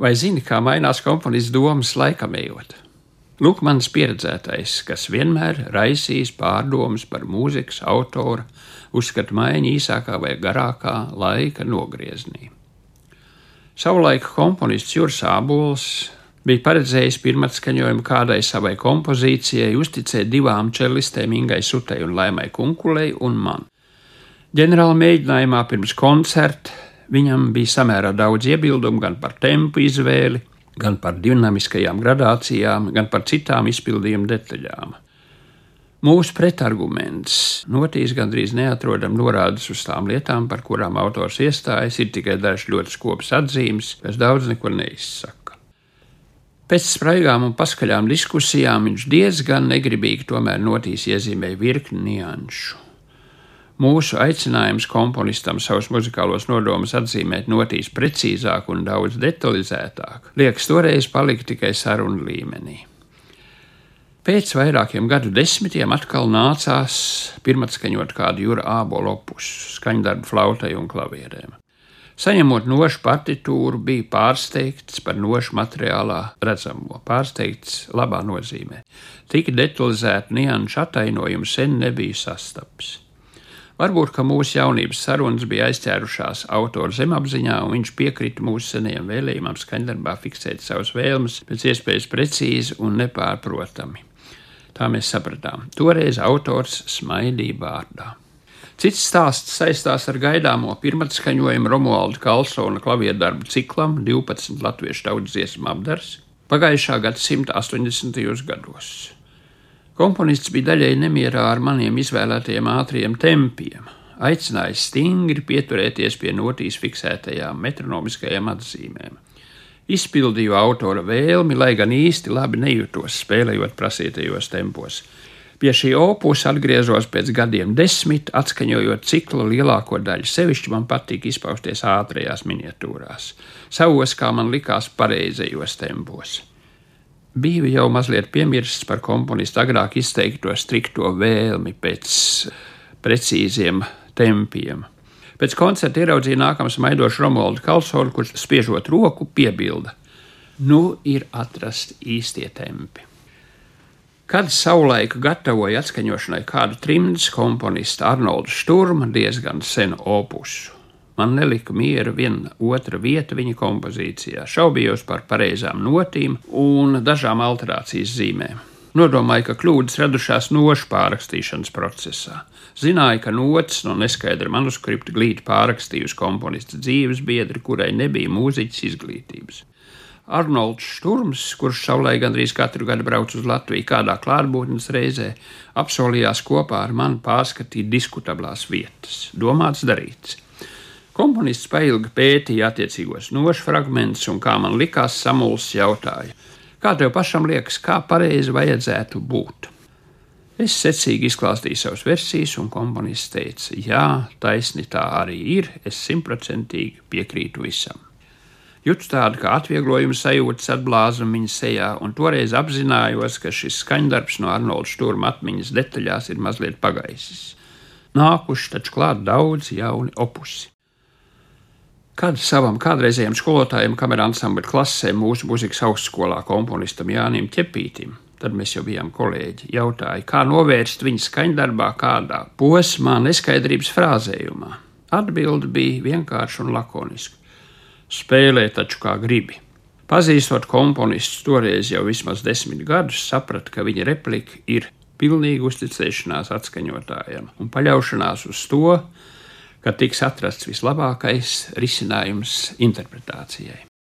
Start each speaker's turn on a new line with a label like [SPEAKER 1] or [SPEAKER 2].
[SPEAKER 1] Vai zini, kā mainās komponists domas laikam ejot? Lūk, mans pieredzētais, kas vienmēr raisīs pārdomas par mūzikas autora uzskatu maiņu īsākā vai garākā laika nogriezienī. Savulaik komponists Juris Ābols bija paredzējis pirmatskaņojumu kādai savai kompozīcijai, uzticēt divām čelistēm Ingai Sutei un Laimai Kunkulei un man. Ģenerāla mēģinājumā pirms koncerta viņam bija samērā daudz iebildumu gan par tempu izvēli, gan par dinamiskajām gradācijām, gan par citām izpildījuma detaļām. Mūsu pretarguments notīs gandrīz neatrodam norādes uz tām lietām, par kurām autors iestājas, ir tikai dažs ļoti skops atzīmes, kas daudz neko neizsaka. Pēc spraigām un paskaļām diskusijām viņš diezgan negribīgi tomēr notīs iezīmēja virkni nianšu. Mūsu aicinājums komponistam savus muzikālos nodomus atzīmēt notīs precīzāk un daudz detalizētāk, liekas toreiz palika tikai sarunu līmenī. Pēc vairākiem gadu desmitiem atkal nācās pirmatskaņot kādu jūra ābolu opusu, skaņdarbu flautai un klavierēm. Saņemot nošu partitūru, bija pārsteigts par nošu materiālā redzamo, pārsteigts labā nozīmē. Tik detalizētu nianšu atainojumu sen nebija sastapis. Varbūt, ka mūsu jaunības sarunas bija aizķērušās autora zemapziņā, un viņš piekrita mūsu senajam vēlējumam skaņdarbā fiksēt savas vēlmes pēc iespējas precīzi un nepārprotami. Tā mēs sapratām. Toreiz autors smaidīja vārdā. Cits stāsts saistās ar gaidāmo pirmatskaņojumu Romualda Kalsona klavierdarbu ciklam 12 latviešu tautas dziesmu apdars pagājušā gadsimta 80. gados. Komponists bija daļēji nemierā ar maniem izvēlētajiem ātriem tempiem, aicinājis stingri pieturēties pie notīs fiksētajām metronomiskajām atzīmēm. Izpildīju autora vēlmi, lai gan īsti labi nejūtos spēlējot prasītajos tempos. Pie šī opus atgriezos pēc gadiem desmit, atskaņojot ciklu lielāko daļu. Sevišķi man patīk izpausties ātrajās miniatūrās, savos, kā man likās, pareizajos tempos. Biju jau mazliet piemirsts par komponistu agrāk izteikto strikto vēlmi pēc precīziem tempiem. Pēc koncerta ieraudzīja nākamā smaidošu Romualdu Kalsonu, kurš spiežot roku piebilda: Nu, ir atrasti īstie tempi. Kad savulaik gatavoja atskaņošanai kādu trimdas komponistu Arnoldu Šturmu diezgan senu opusu. Man nelika miera viena otra vieta viņa kompozīcijā. Šaubījos par pareizām notīm un dažām alterācijas zīmēm. Nodomāju, ka kļūdas radušās nošu pārrakstīšanas procesā. Zināju, ka notis no neskaidra manuskripta glīti pārrakstījusi komponista dzīves biedri, kurai nebija mūziķis izglītības. Arnolds Šturms, kurš savulaik gandrīz katru gadu brauc uz Latviju kādā klātbūtnes reizē, apsolījās kopā ar mani pārskatīt diskutablās vietas. Domāts darīts. Komponists pailgi pētīja attiecīgos nošu fragmentus un, kā man likās, samulsis jautāja: Kā tev pašam liekas, kā pareizi vajadzētu būt? Es secīgi izklāstīju savas versijas, un komponists teica, jā, taisni tā arī ir, es simtprocentīgi piekrītu visam. Jūtu tādu kā atvieglojumu sajūtas atblāzuma viņa sejā, un toreiz apzinājos, ka šis skaņdarbs no Arnolda Šturma atmiņas detaļās ir mazliet pagaisis. Nākuši taču klāt daudz jauni opusi. Kad savam kādreizējam skolotājam, kamerā ansambļa klasē, mūsu mūzikas augstskolā komponistam Jānim Čepītim, tad mēs jau bijām kolēģi, jautāja, kā novērst viņa skaņdarbā kādā posmā neskaidrības frāzējumā. Atbilde bija vienkārša un lakoniska. Spēlē taču kā gribi. Pazīstot komponistus toreiz jau vismaz desmit gadus, sapratu, ka viņa replika ir pilnīga uzticēšanās atskaņotājam un paļaušanās uz to, ka tiks atrasts vislabākais risinājums interpretācijai.